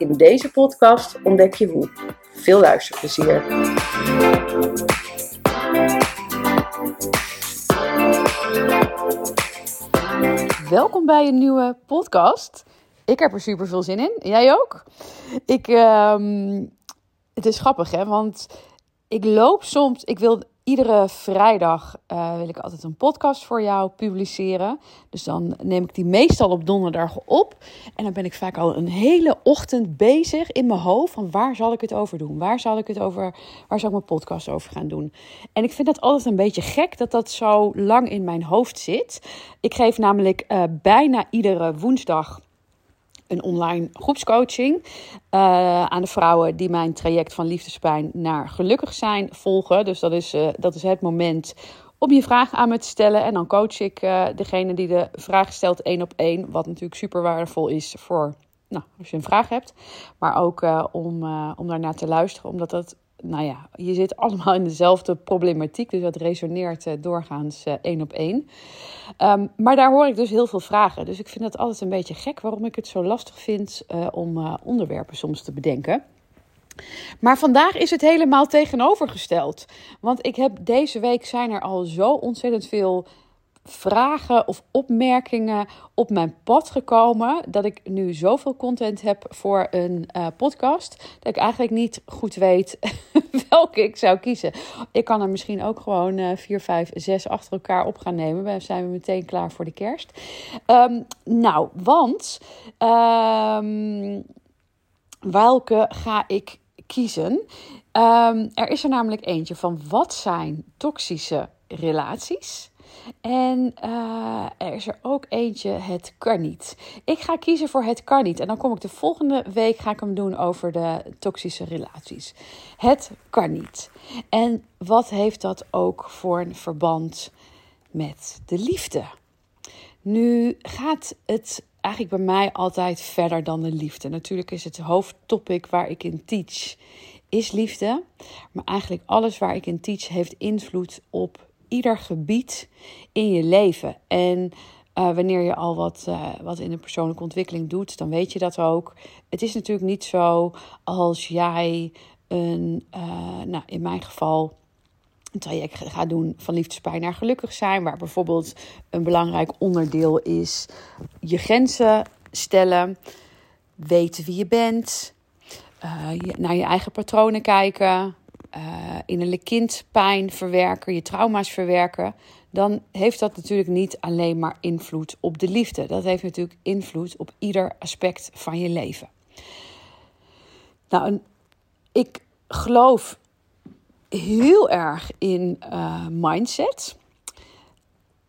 In deze podcast ontdek je hoe. Veel luisterplezier. Welkom bij een nieuwe podcast. Ik heb er super veel zin in. Jij ook? Ik, ehm, het is grappig, hè? Want ik loop soms. Ik wil iedere vrijdag uh, wil ik altijd een podcast voor jou publiceren. Dus dan neem ik die meestal op donderdag op. En dan ben ik vaak al een hele ochtend bezig in mijn hoofd van waar zal ik het over doen? Waar zal ik het over? Waar zal ik mijn podcast over gaan doen? En ik vind dat altijd een beetje gek dat dat zo lang in mijn hoofd zit. Ik geef namelijk uh, bijna iedere woensdag een online groepscoaching uh, aan de vrouwen die mijn traject van liefdespijn naar gelukkig zijn volgen. Dus dat is, uh, dat is het moment om je vraag aan me te stellen. En dan coach ik uh, degene die de vraag stelt één op één. Wat natuurlijk super waardevol is voor nou, als je een vraag hebt. Maar ook om, om daarnaar te luisteren, omdat dat nou ja, je zit allemaal in dezelfde problematiek. Dus dat resoneert uh, doorgaans uh, één op één. Um, maar daar hoor ik dus heel veel vragen. Dus ik vind het altijd een beetje gek waarom ik het zo lastig vind uh, om onderwerpen soms te bedenken. Maar vandaag is het helemaal tegenovergesteld. Want ik heb deze week zijn er al zo ontzettend veel vragen of opmerkingen op mijn pad gekomen. Dat ik nu zoveel content heb voor een uh, podcast. Dat ik eigenlijk niet goed weet welke ik zou kiezen. Ik kan er misschien ook gewoon uh, vier, vijf, zes achter elkaar op gaan nemen. Dan zijn we meteen klaar voor de kerst. Um, nou, want um, welke ga ik kiezen? Um, er is er namelijk eentje van wat zijn toxische relaties? En uh, er is er ook eentje, het kan niet. Ik ga kiezen voor het kan niet. En dan kom ik de volgende week ga ik hem doen over de toxische relaties. Het kan niet. En wat heeft dat ook voor een verband met de liefde? Nu gaat het eigenlijk bij mij altijd verder dan de liefde. Natuurlijk is het hoofdtopic waar ik in teach is liefde. Maar eigenlijk alles waar ik in teach heeft invloed op ieder gebied in je leven. En uh, wanneer je al wat, uh, wat in de persoonlijke ontwikkeling doet, dan weet je dat ook. Het is natuurlijk niet zo als jij een, uh, nou in mijn geval, een traject gaat doen van liefdespijn naar gelukkig zijn, waar bijvoorbeeld een belangrijk onderdeel is je grenzen stellen, weten wie je bent, je, naar je eigen patronen kijken, uh, innerlijk kindpijn verwerken, je trauma's verwerken, dan heeft dat natuurlijk niet alleen maar invloed op de liefde. Dat heeft natuurlijk invloed op ieder aspect van je leven. Nou, ik geloof heel erg in uh, mindset.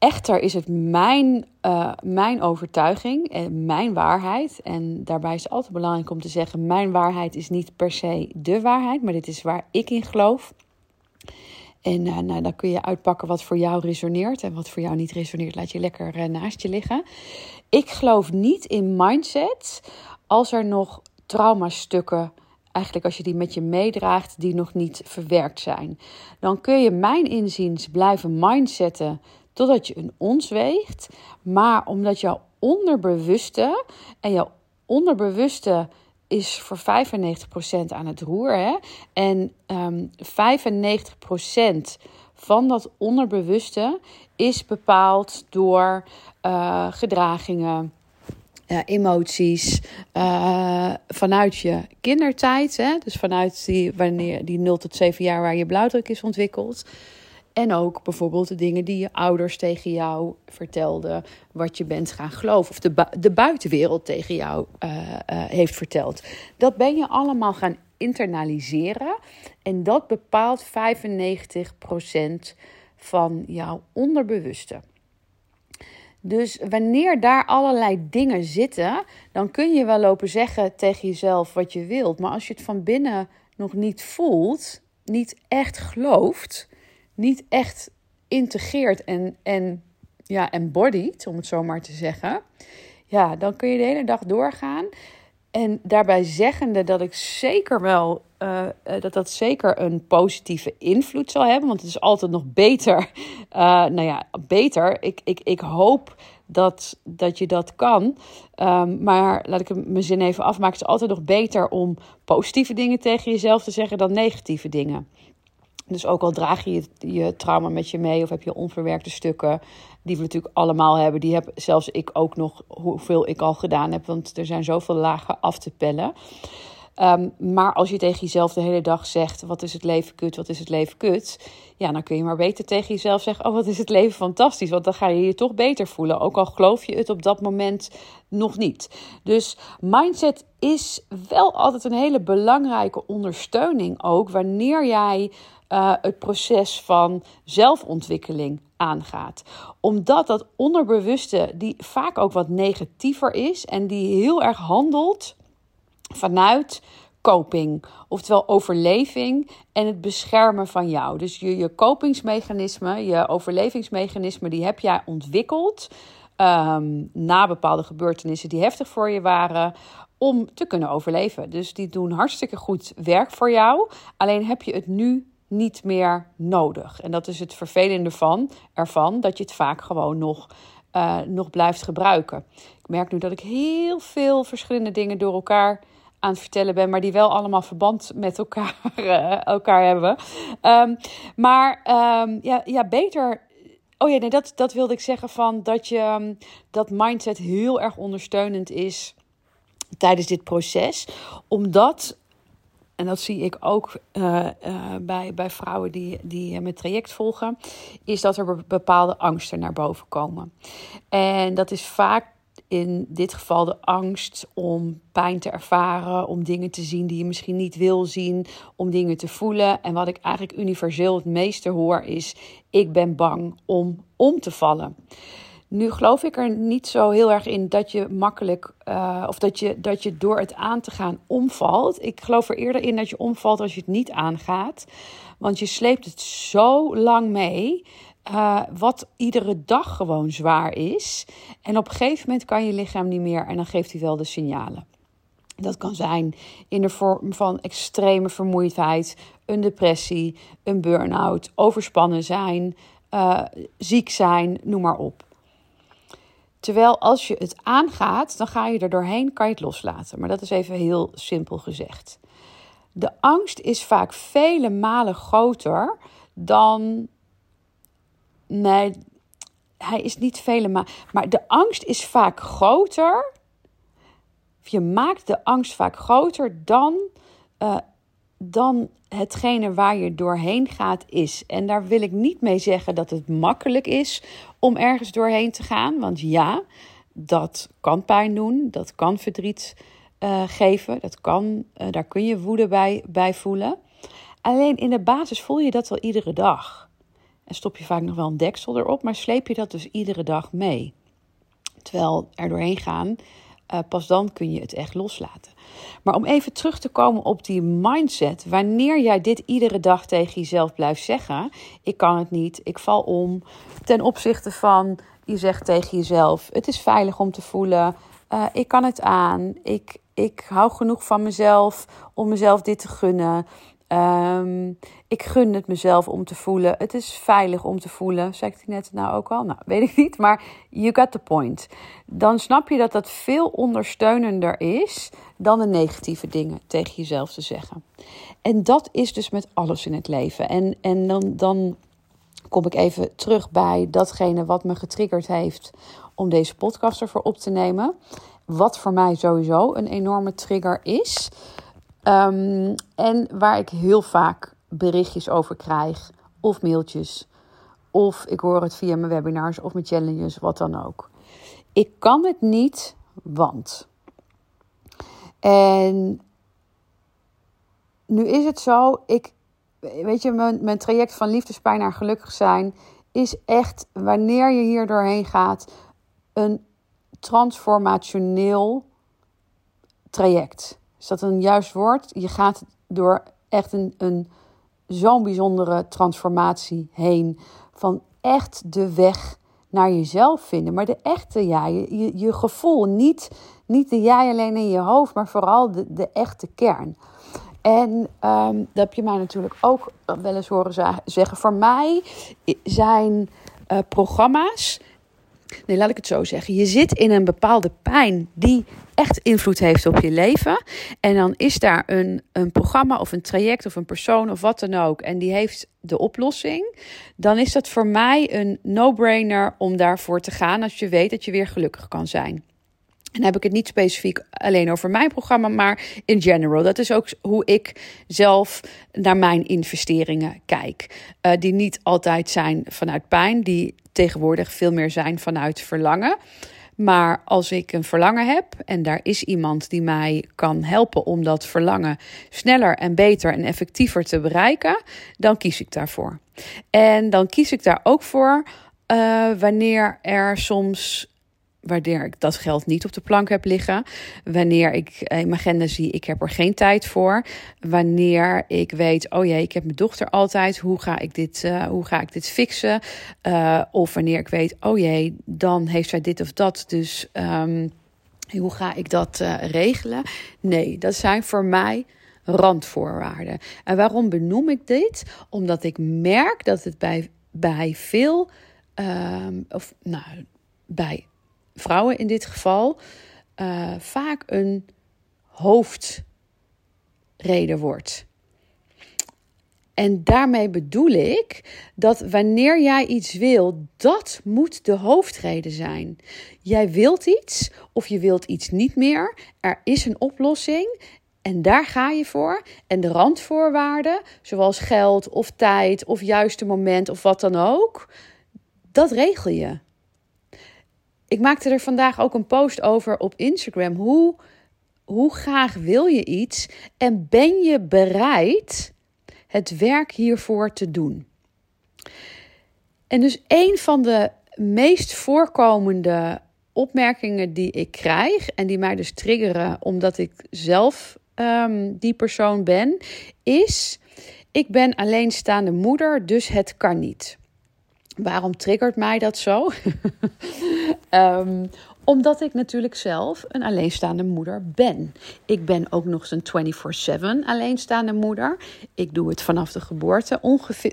Echter is het mijn, uh, mijn overtuiging en mijn waarheid. En daarbij is het altijd belangrijk om te zeggen: mijn waarheid is niet per se de waarheid, maar dit is waar ik in geloof. En uh, nou, dan kun je uitpakken wat voor jou resoneert en wat voor jou niet resoneert. Laat je lekker uh, naast je liggen. Ik geloof niet in mindset als er nog traumastukken eigenlijk als je die met je meedraagt, die nog niet verwerkt zijn. Dan kun je mijn inziens blijven mindsetten totdat je een ons weegt. Maar omdat jouw onderbewuste en jouw onderbewuste is voor 95% aan het roer. Hè? En um, ehm, 95% van dat onderbewuste is bepaald door uh, gedragingen. Uh, emoties uh, vanuit je kindertijd, hè? dus vanuit die, wanneer, die 0 tot 7 jaar waar je blauwdruk is ontwikkeld. En ook bijvoorbeeld de dingen die je ouders tegen jou vertelden, wat je bent gaan geloven, of de, de buitenwereld tegen jou uh, uh, heeft verteld. Dat ben je allemaal gaan internaliseren en dat bepaalt 95% van jouw onderbewuste. Dus wanneer daar allerlei dingen zitten, dan kun je wel lopen zeggen tegen jezelf wat je wilt. Maar als je het van binnen nog niet voelt, niet echt gelooft, niet echt integreert en, en ja, embodied, om het zo maar te zeggen. Ja, dan kun je de hele dag doorgaan. En daarbij zeggende dat ik zeker wel uh, dat dat zeker een positieve invloed zal hebben. Want het is altijd nog beter. Uh, nou ja, beter. Ik, ik, ik hoop dat, dat je dat kan. Um, maar laat ik mijn zin even afmaken. Het is altijd nog beter om positieve dingen tegen jezelf te zeggen dan negatieve dingen. Dus ook al draag je je trauma met je mee of heb je onverwerkte stukken, die we natuurlijk allemaal hebben, die heb zelfs ik ook nog, hoeveel ik al gedaan heb, want er zijn zoveel lagen af te pellen. Ehm, maar als je tegen jezelf de hele dag zegt: wat is het leven kut, wat is het leven kut? Ja, dan kun je maar beter tegen jezelf zeggen: oh, wat is het leven fantastisch. Want dan ga je je toch beter voelen. Ook al geloof je het op dat moment nog niet. Dus mindset is wel altijd een hele belangrijke ondersteuning ook wanneer jij uh, het proces van zelfontwikkeling aangaat. Omdat dat onderbewuste, die vaak ook wat negatiever is en die heel erg handelt vanuit coping, oftewel overleving en het beschermen van jou. Dus je, je kopingsmechanisme, je overlevingsmechanisme, die heb jij ontwikkeld um, na bepaalde gebeurtenissen die heftig voor je waren, om te kunnen overleven. Dus die doen hartstikke goed werk voor jou. Alleen heb je het nu niet meer nodig. En dat is het vervelende van, ervan, dat je het vaak gewoon nog, uh, nog blijft gebruiken. Ik merk nu dat ik heel veel verschillende dingen door elkaar aan het vertellen ben, maar die wel allemaal verband met elkaar, uh, elkaar hebben. Um, maar um, ja, ja, beter. Oh ja, nee, dat, dat wilde ik zeggen van dat je um, dat mindset heel erg ondersteunend is tijdens dit proces. Omdat en dat zie ik ook uh, uh, bij, bij vrouwen die, die mijn traject volgen, is dat er bepaalde angsten naar boven komen. En dat is vaak in dit geval de angst om pijn te ervaren, om dingen te zien die je misschien niet wil zien, om dingen te voelen. En wat ik eigenlijk universeel het meeste hoor is: ik ben bang om om te vallen. Nu geloof ik er niet zo heel erg in dat je makkelijk uh, of dat je, dat je door het aan te gaan omvalt. Ik geloof er eerder in dat je omvalt als je het niet aangaat. Want je sleept het zo lang mee. Uh, wat iedere dag gewoon zwaar is. En op een gegeven moment kan je lichaam niet meer en dan geeft hij wel de signalen. Dat kan zijn in de vorm van extreme vermoeidheid, een depressie, een burn-out, overspannen zijn, uh, ziek zijn, noem maar op. Terwijl als je het aangaat, dan ga je er doorheen, kan je het loslaten. Maar dat is even heel simpel gezegd. De angst is vaak vele malen groter dan. Nee, hij is niet vele malen. Maar de angst is vaak groter. Je maakt de angst vaak groter dan, uh, dan hetgene waar je doorheen gaat is. En daar wil ik niet mee zeggen dat het makkelijk is om ergens doorheen te gaan. Want ja, dat kan pijn doen, dat kan verdriet uh, geven, dat kan, uh, daar kun je woede bij, bij voelen. Alleen in de basis voel je dat wel iedere dag. En stop je vaak nog wel een deksel erop, maar sleep je dat dus iedere dag mee. Terwijl er doorheen gaan, uh, pas dan kun je het echt loslaten. Maar om even terug te komen op die mindset. Wanneer jij dit iedere dag tegen jezelf blijft zeggen: Ik kan het niet, ik val om. Ten opzichte van je zegt tegen jezelf: Het is veilig om te voelen. Uh, ik kan het aan. Ik, ik hou genoeg van mezelf om mezelf dit te gunnen. Um, ik gun het mezelf om te voelen. Het is veilig om te voelen. Zeg ik net nou ook al? Nou, weet ik niet. Maar you got the point. Dan snap je dat dat veel ondersteunender is dan de negatieve dingen tegen jezelf te zeggen. En dat is dus met alles in het leven. En, en dan, dan kom ik even terug bij datgene wat me getriggerd heeft om deze podcast ervoor op te nemen. Wat voor mij sowieso een enorme trigger is. Um, en waar ik heel vaak berichtjes over krijg, of mailtjes, of ik hoor het via mijn webinars of mijn challenges, wat dan ook. Ik kan het niet, want. En nu is het zo, ik, weet je, mijn, mijn traject van liefdespijn naar gelukkig zijn is echt, wanneer je hier doorheen gaat, een transformationeel traject. Is dat een juist woord? Je gaat door echt een, een zo'n bijzondere transformatie heen. Van echt de weg naar jezelf vinden. Maar de echte jij, je, je, gevoel. Niet, niet de jij alleen in je hoofd, maar vooral de, de echte kern. En um, dat heb je mij natuurlijk ook wel eens horen zeggen. Voor mij zijn uh, programma's. Nee, laat ik het zo zeggen. Je zit in een bepaalde pijn die echt invloed heeft op je leven. En dan is daar een, een programma of een traject of een persoon of wat dan ook. En die heeft de oplossing. Dan is dat voor mij een no-brainer om daarvoor te gaan als je weet dat je weer gelukkig kan zijn. En dan heb ik het niet specifiek alleen over mijn programma, maar in general. Dat is ook hoe ik zelf naar mijn investeringen kijk. Uh, die niet altijd zijn vanuit pijn, die tegenwoordig veel meer zijn vanuit verlangen. Maar als ik een verlangen heb en daar is iemand die mij kan helpen om dat verlangen sneller en beter en effectiever te bereiken, dan kies ik daarvoor. En dan kies ik daar ook voor uh, wanneer er soms wanneer ik dat geld niet op de plank heb liggen. Wanneer ik in mijn agenda zie, ik heb er geen tijd voor. Wanneer ik weet, oh jee, ik heb mijn dochter altijd. Hoe ga ik dit, uh, hoe ga ik dit fixen? Uh, of wanneer ik weet, oh jee, dan heeft zij dit of dat. Dus um, hoe ga ik dat regelen? Nee, dat zijn voor mij randvoorwaarden. En waarom benoem ik dit? Omdat ik merk dat het bij, bij veel, um, of nou, bij vrouwen in dit geval, uh, vaak een hoofdreden wordt. En daarmee bedoel ik dat wanneer jij iets wil, dat moet de hoofdreden zijn. Jij wilt iets of je wilt iets niet meer. Er is een oplossing en daar ga je voor. En de randvoorwaarden, zoals geld of tijd of juiste moment of wat dan ook, dat regel je ik maakte er vandaag ook een post over op Instagram. Hoe, hoe graag wil je iets en ben je bereid het werk hiervoor te doen? En dus een van de meest voorkomende opmerkingen die ik krijg en die mij dus triggeren omdat ik zelf um, die persoon ben, is: ik ben alleenstaande moeder, dus het kan niet. Waarom triggert mij dat zo? um, omdat ik natuurlijk zelf een alleenstaande moeder ben. Ik ben ook nog eens een 24-7 alleenstaande moeder. Ik doe het vanaf de geboorte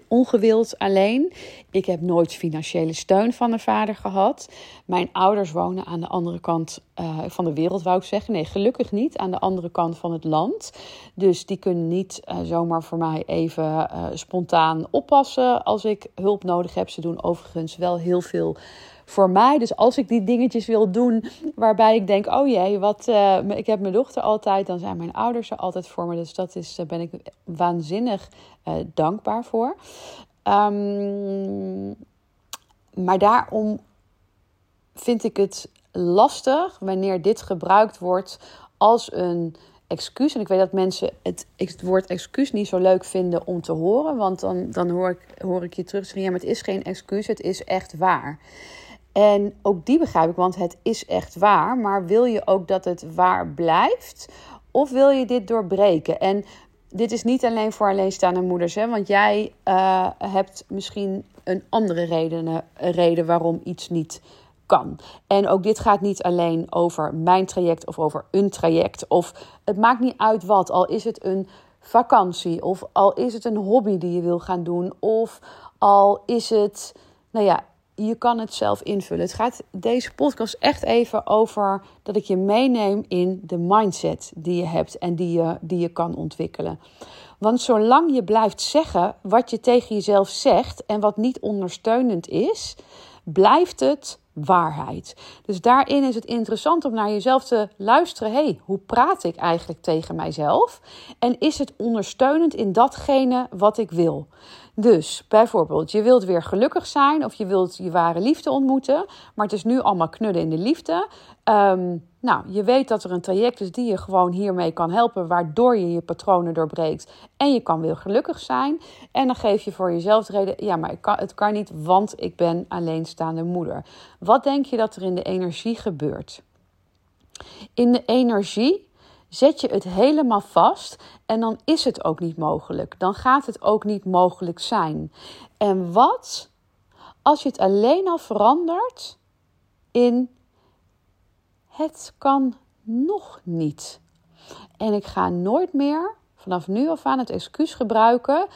ongewild alleen. Ik heb nooit financiële steun van een vader gehad. Mijn ouders wonen aan de andere kant uh, van de wereld, wou ik zeggen. Nee, gelukkig niet. Aan de andere kant van het land. Dus die kunnen niet uh, zomaar voor mij even uh, spontaan oppassen als ik hulp nodig heb. Ze doen overigens wel heel veel voor mij. Dus als ik die dingetjes wil doen waarbij ik denk: oh jee, wat, uh, ik heb mijn dochter altijd, dan zijn mijn ouders er altijd voor me. Dus dat is, daar ben ik waanzinnig uh, dankbaar voor. Um, maar daarom vind ik het lastig wanneer dit gebruikt wordt als een excuus. En ik weet dat mensen het, het woord excuus niet zo leuk vinden om te horen. Want dan, dan hoor, ik, hoor ik je terug zeggen: ja, maar het is geen excuus, het is echt waar. En ook die begrijp ik, want het is echt waar. Maar wil je ook dat het waar blijft? Of wil je dit doorbreken? En dit is niet alleen voor alleenstaande moeders, hè? want jij uh, hebt misschien een andere reden, reden waarom iets niet kan. En ook dit gaat niet alleen over mijn traject of over een traject. Of het maakt niet uit wat, al is het een vakantie of al is het een hobby die je wil gaan doen of al is het, nou ja, je kan het zelf invullen. Het gaat deze podcast echt even over dat ik je meeneem in de mindset die je hebt en die je, die je kan ontwikkelen. Want zolang je blijft zeggen wat je tegen jezelf zegt en wat niet ondersteunend is, blijft het waarheid. Dus daarin is het interessant om naar jezelf te luisteren. hey, hoe praat ik eigenlijk tegen mijzelf? En is het ondersteunend in datgene wat ik wil? Dus bijvoorbeeld, je wilt weer gelukkig zijn of je wilt je ware liefde ontmoeten, maar het is nu allemaal knudden in de liefde. Um, nou, je weet dat er een traject is die je gewoon hiermee kan helpen, waardoor je je patronen doorbreekt en je kan weer gelukkig zijn. En dan geef je voor jezelf de reden, ja, maar kan, het kan niet, want ik ben alleenstaande moeder. Wat denk je dat er in de energie gebeurt? In de energie zet je het helemaal vast en dan is het ook niet mogelijk. Dan gaat het ook niet mogelijk zijn. En wat als je het alleen al verandert in het kan nog niet. En ik ga nooit meer vanaf nu af aan het excuus gebruiken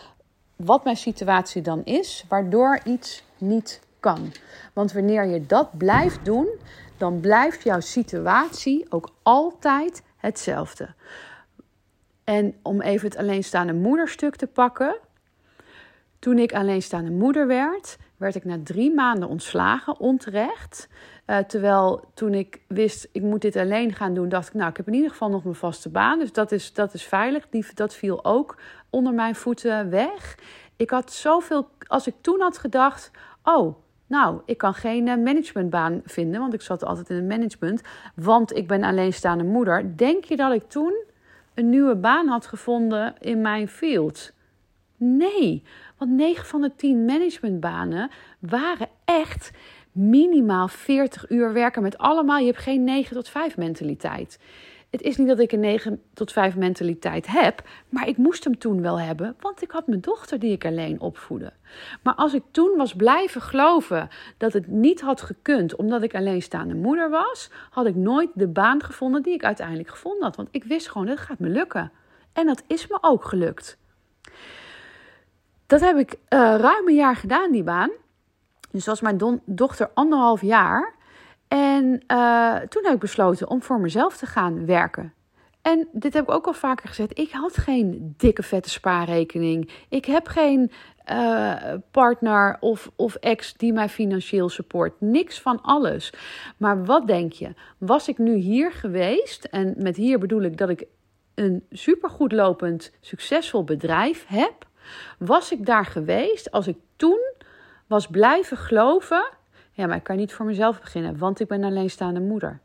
wat mijn situatie dan is, waardoor iets niet kan. Want wanneer je dat blijft doen, dan blijft jouw situatie ook altijd hetzelfde. En om even het alleenstaande moederstuk te pakken. Toen ik alleenstaande moeder werd, werd ik na drie maanden ontslagen, onterecht. Uh, terwijl toen ik wist, ik moet dit alleen gaan doen, dacht ik, nou, ik heb in ieder geval nog mijn vaste baan. Dus dat is, dat is veilig. Die, dat viel ook onder mijn voeten weg. Ik had zoveel, als ik toen had gedacht, oh, nou, ik kan geen eh, managementbaan vinden, want ik zat altijd in het management, want ik ben alleenstaande moeder. Denk je dat ik toen een nieuwe baan had gevonden in mijn field? Nee, want 9 van de 10 managementbanen waren echt minimaal 40 uur werken met allemaal. Je hebt geen 9 tot 5 mentaliteit. Het is niet dat ik een 9 tot 5 mentaliteit heb, maar ik moest hem toen wel hebben, want ik had mijn dochter die ik alleen opvoedde. Maar als ik toen was blijven geloven dat het niet had gekund omdat ik alleenstaande moeder was, had ik nooit de baan gevonden die ik uiteindelijk gevonden had. Want ik wist gewoon, dat gaat me lukken. En dat is me ook gelukt. Dat heb ik uh, ruim een jaar gedaan, die baan. Dus was mijn dochter anderhalf jaar. En uh, toen heb ik besloten om voor mezelf te gaan werken. En dit heb ik ook al vaker gezegd. Ik had geen dikke vette spaarrekening. Ik heb geen uh, partner of, of ex die mij financieel support. Niks van alles. Maar wat denk je? Was ik nu hier geweest? En met hier bedoel ik dat ik een supergoed lopend, succesvol bedrijf heb. Was ik daar geweest als ik toen was blijven geloven ja, maar ik kan niet voor mezelf beginnen, want ik ben alleenstaande moeder.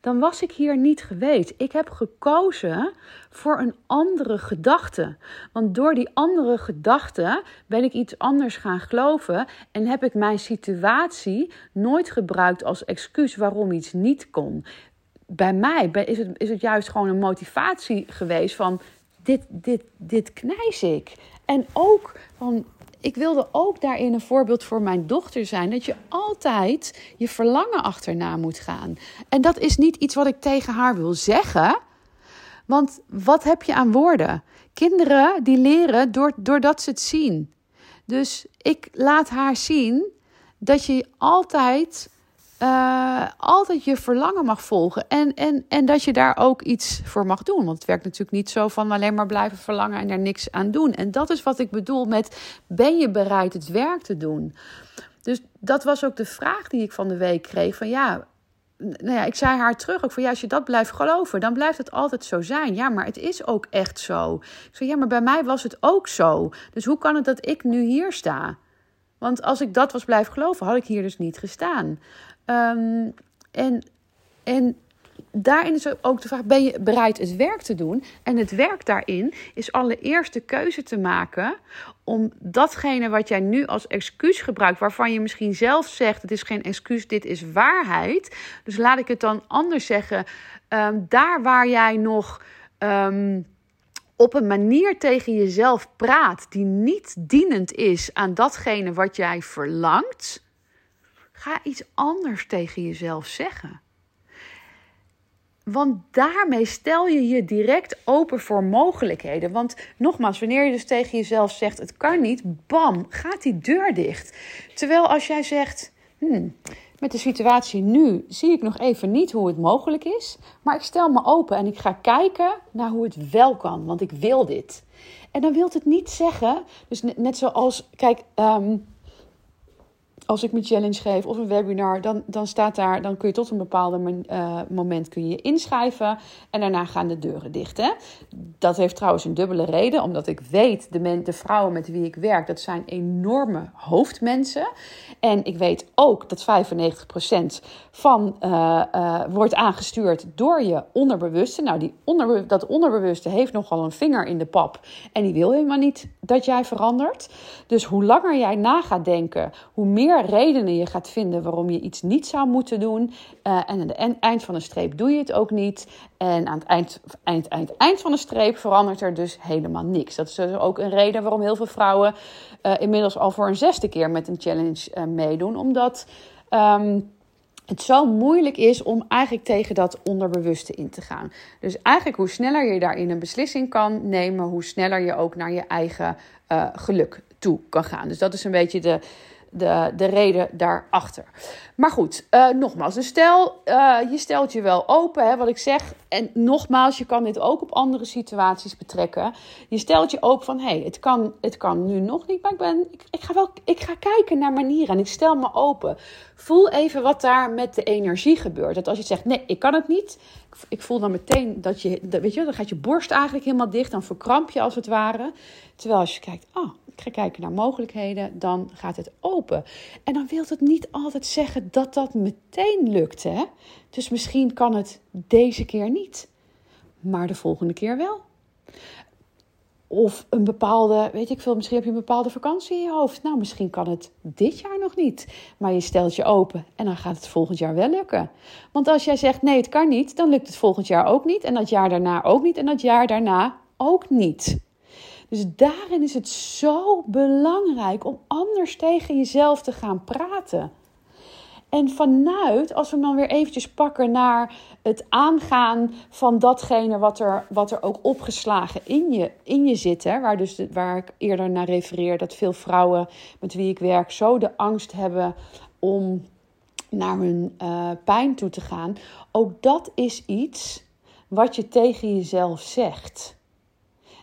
Dan was ik hier niet geweest. Ik heb gekozen voor een andere gedachte. Want door die andere gedachte ben ik iets anders gaan geloven en heb ik mijn situatie nooit gebruikt als excuus waarom iets niet kon. Bij mij is het, is het juist gewoon een motivatie geweest van dit, dit, dit knijs ik. En ook van ik wilde ook daarin een voorbeeld voor mijn dochter zijn. Dat je altijd je verlangen achterna moet gaan. En dat is niet iets wat ik tegen haar wil zeggen. Want wat heb je aan woorden? Kinderen die leren door, doordat ze het zien. Dus ik laat haar zien dat je altijd uh, altijd je verlangen mag volgen. En, en, en dat je daar ook iets voor mag doen. Want het werkt natuurlijk niet zo van alleen maar blijven verlangen en er niks aan doen. En dat is wat ik bedoel met: ben je bereid het werk te doen? Dus dat was ook de vraag die ik van de week kreeg: van ja. Nou ja, ik zei haar terug ook van ja, als je dat blijft geloven, dan blijft het altijd zo zijn. Ja, maar het is ook echt zo. Ik zei ja, maar bij mij was het ook zo. Dus hoe kan het dat ik nu hier sta? Want als ik dat was blijven geloven, had ik hier dus niet gestaan. Um, en, en daarin is ook de vraag: ben je bereid het werk te doen? En het werk daarin is allereerst de keuze te maken om datgene wat jij nu als excuus gebruikt, waarvan je misschien zelf zegt: het is geen excuus, dit is waarheid. Dus laat ik het dan anders zeggen. Um, daar waar jij nog. Um, op een manier tegen jezelf praat die niet dienend is aan datgene wat jij verlangt, Ga iets anders tegen jezelf zeggen. Want daarmee stel je je direct open voor mogelijkheden. Want nogmaals, wanneer je dus tegen jezelf zegt: het kan niet, bam, gaat die deur dicht. Terwijl als jij zegt: hmm, met de situatie nu zie ik nog even niet hoe het mogelijk is, maar ik stel me open en ik ga kijken naar hoe het wel kan, want ik wil dit. En dan wilt het niet zeggen, dus net zoals, kijk, um, als ik mijn challenge geef of een webinar, dan, dan staat daar, dan kun je tot een bepaald uh, moment kun je inschrijven en daarna gaan de deuren dicht. Hè? Dat heeft trouwens een dubbele reden, omdat ik weet, de, men, de vrouwen met wie ik werk, dat zijn enorme hoofdmensen. En ik weet ook dat 95% van uh, uh, wordt aangestuurd door je onderbewuste. Nou, die onderbe dat onderbewuste heeft nogal een vinger in de pap en die wil helemaal niet dat jij verandert. Dus hoe langer jij na gaat denken, hoe meer redenen je gaat vinden waarom je iets niet zou moeten doen. Uh, en aan het eind van de streep doe je het ook niet. En aan het eind, eind, eind, eind van de streep verandert er dus helemaal niks. Dat is dus ook een reden waarom heel veel vrouwen uh, inmiddels al voor een zesde keer met een challenge uh, meedoen. Omdat. Um, het zo moeilijk is om eigenlijk tegen dat onderbewuste in te gaan. Dus eigenlijk hoe sneller je daarin een beslissing kan nemen, hoe sneller je ook naar je eigen geluk toe kan gaan. Dus dat is een beetje de, de, de reden daarachter. Maar goed, uh, nogmaals, dus stel, uh, je stelt je wel open, hè, wat ik zeg. En nogmaals, je kan dit ook op andere situaties betrekken. Je stelt je open van, hé, hey, het, kan, het kan nu nog niet, maar ik, ben, ik, ik, ga wel, ik ga kijken naar manieren en ik stel me open. Voel even wat daar met de energie gebeurt. Dat als je zegt, nee, ik kan het niet. Ik voel dan meteen dat je, weet je, dan gaat je borst eigenlijk helemaal dicht. Dan verkramp je als het ware. Terwijl als je kijkt, oh, ga kijken naar mogelijkheden, dan gaat het open. En dan wil het niet altijd zeggen dat dat meteen lukt, hè? Dus misschien kan het deze keer niet, maar de volgende keer wel. Of een bepaalde, weet ik veel, misschien heb je een bepaalde vakantie in je hoofd. Nou, misschien kan het dit jaar nog niet. Maar je stelt je open en dan gaat het volgend jaar wel lukken. Want als jij zegt nee, het kan niet, dan lukt het volgend jaar ook niet. En dat jaar daarna ook niet. En dat jaar daarna ook niet. Dus daarin is het zo belangrijk om anders tegen jezelf te gaan praten. En vanuit, als we dan weer eventjes pakken naar het aangaan van datgene wat er, wat er ook opgeslagen in je, in je zit. Hè, waar, dus waar ik eerder naar refereer, dat veel vrouwen met wie ik werk zo de angst hebben om naar hun uh, pijn toe te gaan. Ook dat is iets wat je tegen jezelf zegt.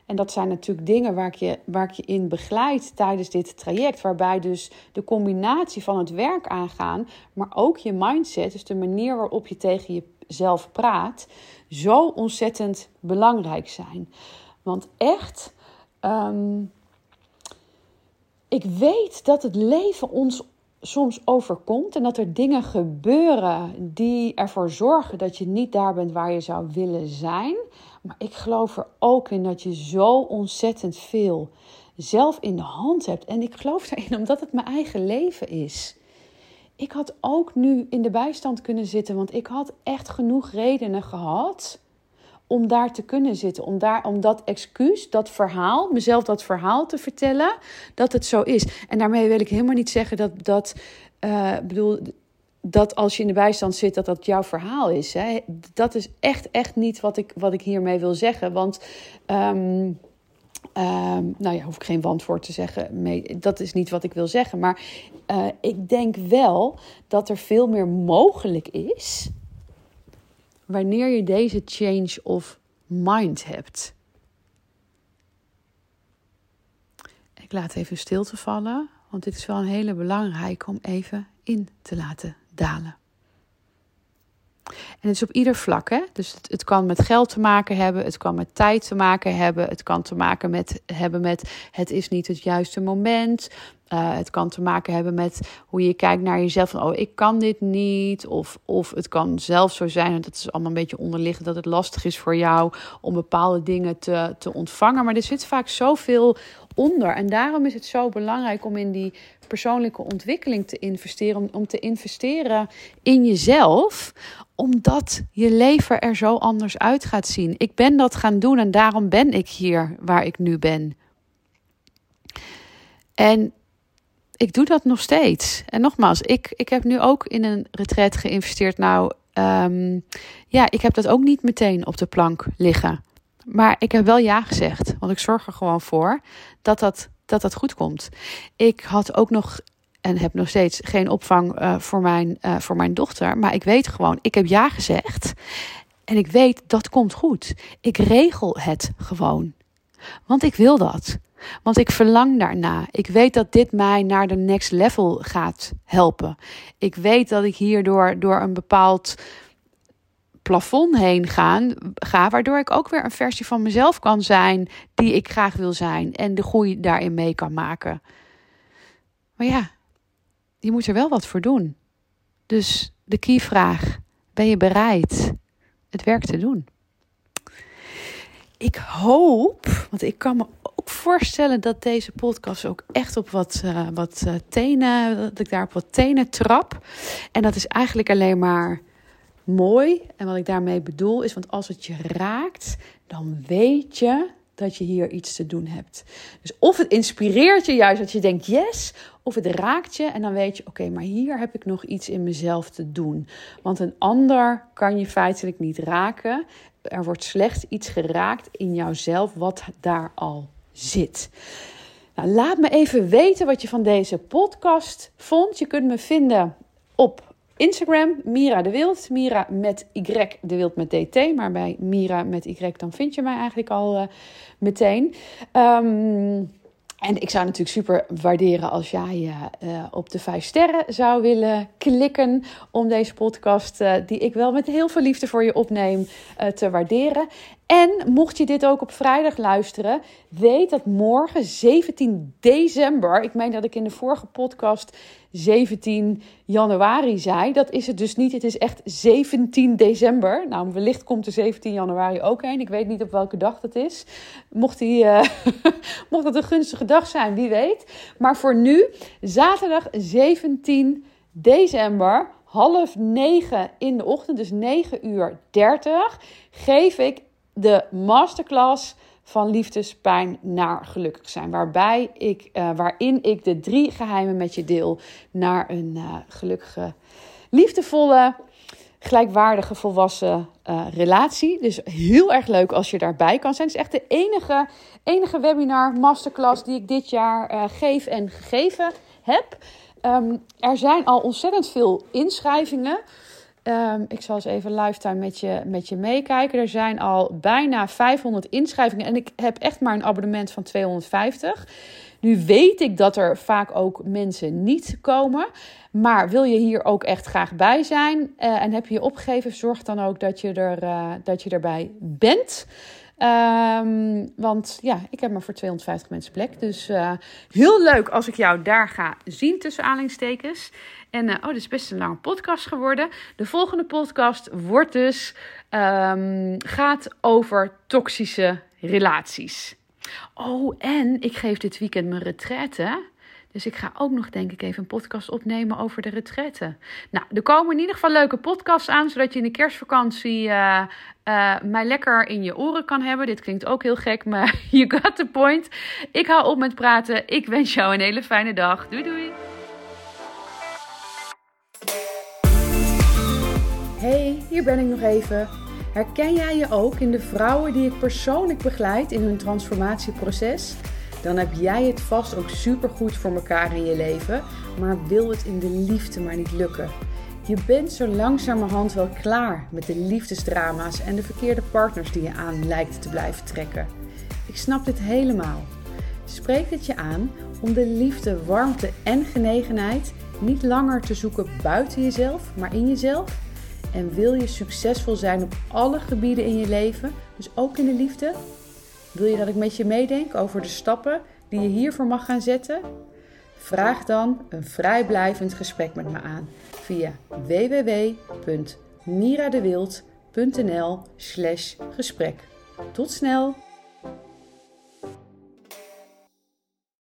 En dat zijn natuurlijk dingen waar ik, je, waar ik je in begeleid tijdens dit traject. Waarbij dus de combinatie van het werk aangaan, maar ook je mindset, dus de manier waarop je tegen jezelf praat, zo ontzettend belangrijk zijn. Want echt, um, ik weet dat het leven ons soms overkomt en dat er dingen gebeuren die ervoor zorgen dat je niet daar bent waar je zou willen zijn. Maar ik geloof er ook in dat je zo ontzettend veel zelf in de hand hebt. En ik geloof daarin omdat het mijn eigen leven is. Ik had ook nu in de bijstand kunnen zitten, want ik had echt genoeg redenen gehad om daar te kunnen zitten. Om, daar, om dat excuus, dat verhaal, mezelf dat verhaal te vertellen, dat het zo is. En daarmee wil ik helemaal niet zeggen dat, dat uh, bedoel, dat als je in de bijstand zit, dat dat jouw verhaal is. Hè? Dat is echt, echt niet wat ik, wat ik hiermee wil zeggen. Want, um, nou ja, hoef ik geen wantwoord te zeggen. Mee, dat is niet wat ik wil zeggen. Maar uh, ik denk wel dat er veel meer mogelijk is wanneer je deze change of mind hebt. Ik laat even stilte vallen, want dit is wel een hele belangrijke om even in te laten dalen. En het is op ieder vlak. Hè? Dus het, kan met geld te maken hebben, het kan met tijd te maken hebben, het kan te maken met, hebben met het is niet het juiste moment. Uh, het kan te maken hebben met hoe je kijkt naar jezelf. Van, oh, ik kan dit niet. Of, of het kan zelfs zo zijn, en dat is allemaal een beetje onderliggend, dat het lastig is voor jou om bepaalde dingen te, te ontvangen. Maar er zit vaak zoveel onder. En daarom is het zo belangrijk om in die persoonlijke ontwikkeling te investeren. Om, te investeren in jezelf, omdat je leven er zo anders uit gaat zien. Ik ben dat gaan doen en daarom ben ik hier waar ik nu ben. En ik doe dat nog steeds. En nogmaals, ik, ik heb nu ook in een retret geïnvesteerd. Nou, um, ja, ik heb dat ook niet meteen op de plank liggen. Maar ik heb wel ja gezegd, want ik zorg er gewoon voor dat dat, dat, dat goed komt. Ik had ook nog en heb nog steeds geen opvang uh, voor, mijn, uh, voor mijn dochter. Maar ik weet gewoon, ik heb ja gezegd. En ik weet dat komt goed. Ik regel het gewoon. Want ik wil dat. Want ik verlang daarna. Ik weet dat dit mij naar de next level gaat helpen. Ik weet dat ik hierdoor door een bepaald plafond heen gaan, ga, waardoor ik ook weer een versie van mezelf kan zijn die ik graag wil zijn en de groei daarin mee kan maken. Maar ja, je moet er wel wat voor doen. Dus de keyvraag: ben je bereid het werk te doen? Ik hoop, want ik kan me ook voorstellen dat deze podcast ook echt op wat, uh, wat uh, tenen, dat ik daar op wat tenen trap. En dat is eigenlijk alleen maar mooi. En wat ik daarmee bedoel is, want als het je raakt, dan weet je dat je hier iets te doen hebt. Dus of het inspireert je juist dat je denkt yes, of het raakt je en dan weet je, oké, maar hier heb ik nog iets in mezelf te doen. Want een ander kan je feitelijk niet raken. Er wordt slechts iets geraakt in jouzelf wat daar al zit. Nou, laat me even weten wat je van deze podcast vond. Je kunt me vinden op Instagram, Mira de Wild. Mira met Y, de Wild met DT. Maar bij Mira met Y, dan vind je mij eigenlijk al uh, meteen. Um, en ik zou natuurlijk super waarderen als jij uh, op de vijf sterren zou willen klikken om deze podcast, die ik wel met heel veel liefde voor je opneem, te waarderen. En mocht je dit ook op vrijdag luisteren, weet dat morgen 17 december, ik meen dat ik in de vorige podcast 17 januari zei, dat is het dus niet. Het is echt 17 december. Nou, wellicht komt er 17 januari ook heen. Ik weet niet op welke dag dat is. Mocht, die, uh, mocht dat een gunstige dag zijn, wie weet. Maar voor nu, zaterdag 17 december, half negen in de ochtend, dus 9 uur 30, geef ik de masterclass van liefdespijn naar gelukkig zijn. Waarbij ik, uh, waarin ik de drie geheimen met je deel naar een uh, gelukkige, liefdevolle, gelijkwaardige, volwassen uh, relatie. Dus heel erg leuk als je daarbij kan zijn. Het is echt de enige, enige webinar, masterclass die ik dit jaar geef en gegeven heb. Um, er zijn al ontzettend veel inschrijvingen. Um, ik zal eens even lifetime met je, met je meekijken. Er zijn al bijna 500 inschrijvingen en ik heb echt maar een abonnement van 250. Nu weet ik dat er vaak ook mensen niet komen. Maar wil je hier ook echt graag bij zijn uh, en heb je je opgegeven, zorg dan ook dat je, er, uh, dat je erbij bent. Um, want ja, ik heb maar voor 250 mensen plek. Dus uh, heel leuk als ik jou daar ga zien tussen aanhalingstekens. En uh, oh, dit is best een lange podcast geworden. De volgende podcast wordt dus um, gaat over toxische relaties. Oh, en ik geef dit weekend mijn retraite. Dus ik ga ook nog, denk ik, even een podcast opnemen over de retraite. Nou, er komen in ieder geval leuke podcasts aan, zodat je in de kerstvakantie uh, uh, mij lekker in je oren kan hebben. Dit klinkt ook heel gek, maar you got the point. Ik hou op met praten. Ik wens jou een hele fijne dag. Doei doei. Hey, hier ben ik nog even. Herken jij je ook in de vrouwen die ik persoonlijk begeleid in hun transformatieproces? Dan heb jij het vast ook supergoed voor elkaar in je leven, maar wil het in de liefde maar niet lukken. Je bent zo langzamerhand wel klaar met de liefdesdrama's en de verkeerde partners die je aan lijkt te blijven trekken. Ik snap dit helemaal. Spreek het je aan om de liefde, warmte en genegenheid niet langer te zoeken buiten jezelf, maar in jezelf? En wil je succesvol zijn op alle gebieden in je leven, dus ook in de liefde? Wil je dat ik met je meedenk over de stappen die je hiervoor mag gaan zetten? Vraag dan een vrijblijvend gesprek met me aan via www.miradewild.nl/gesprek. Tot snel!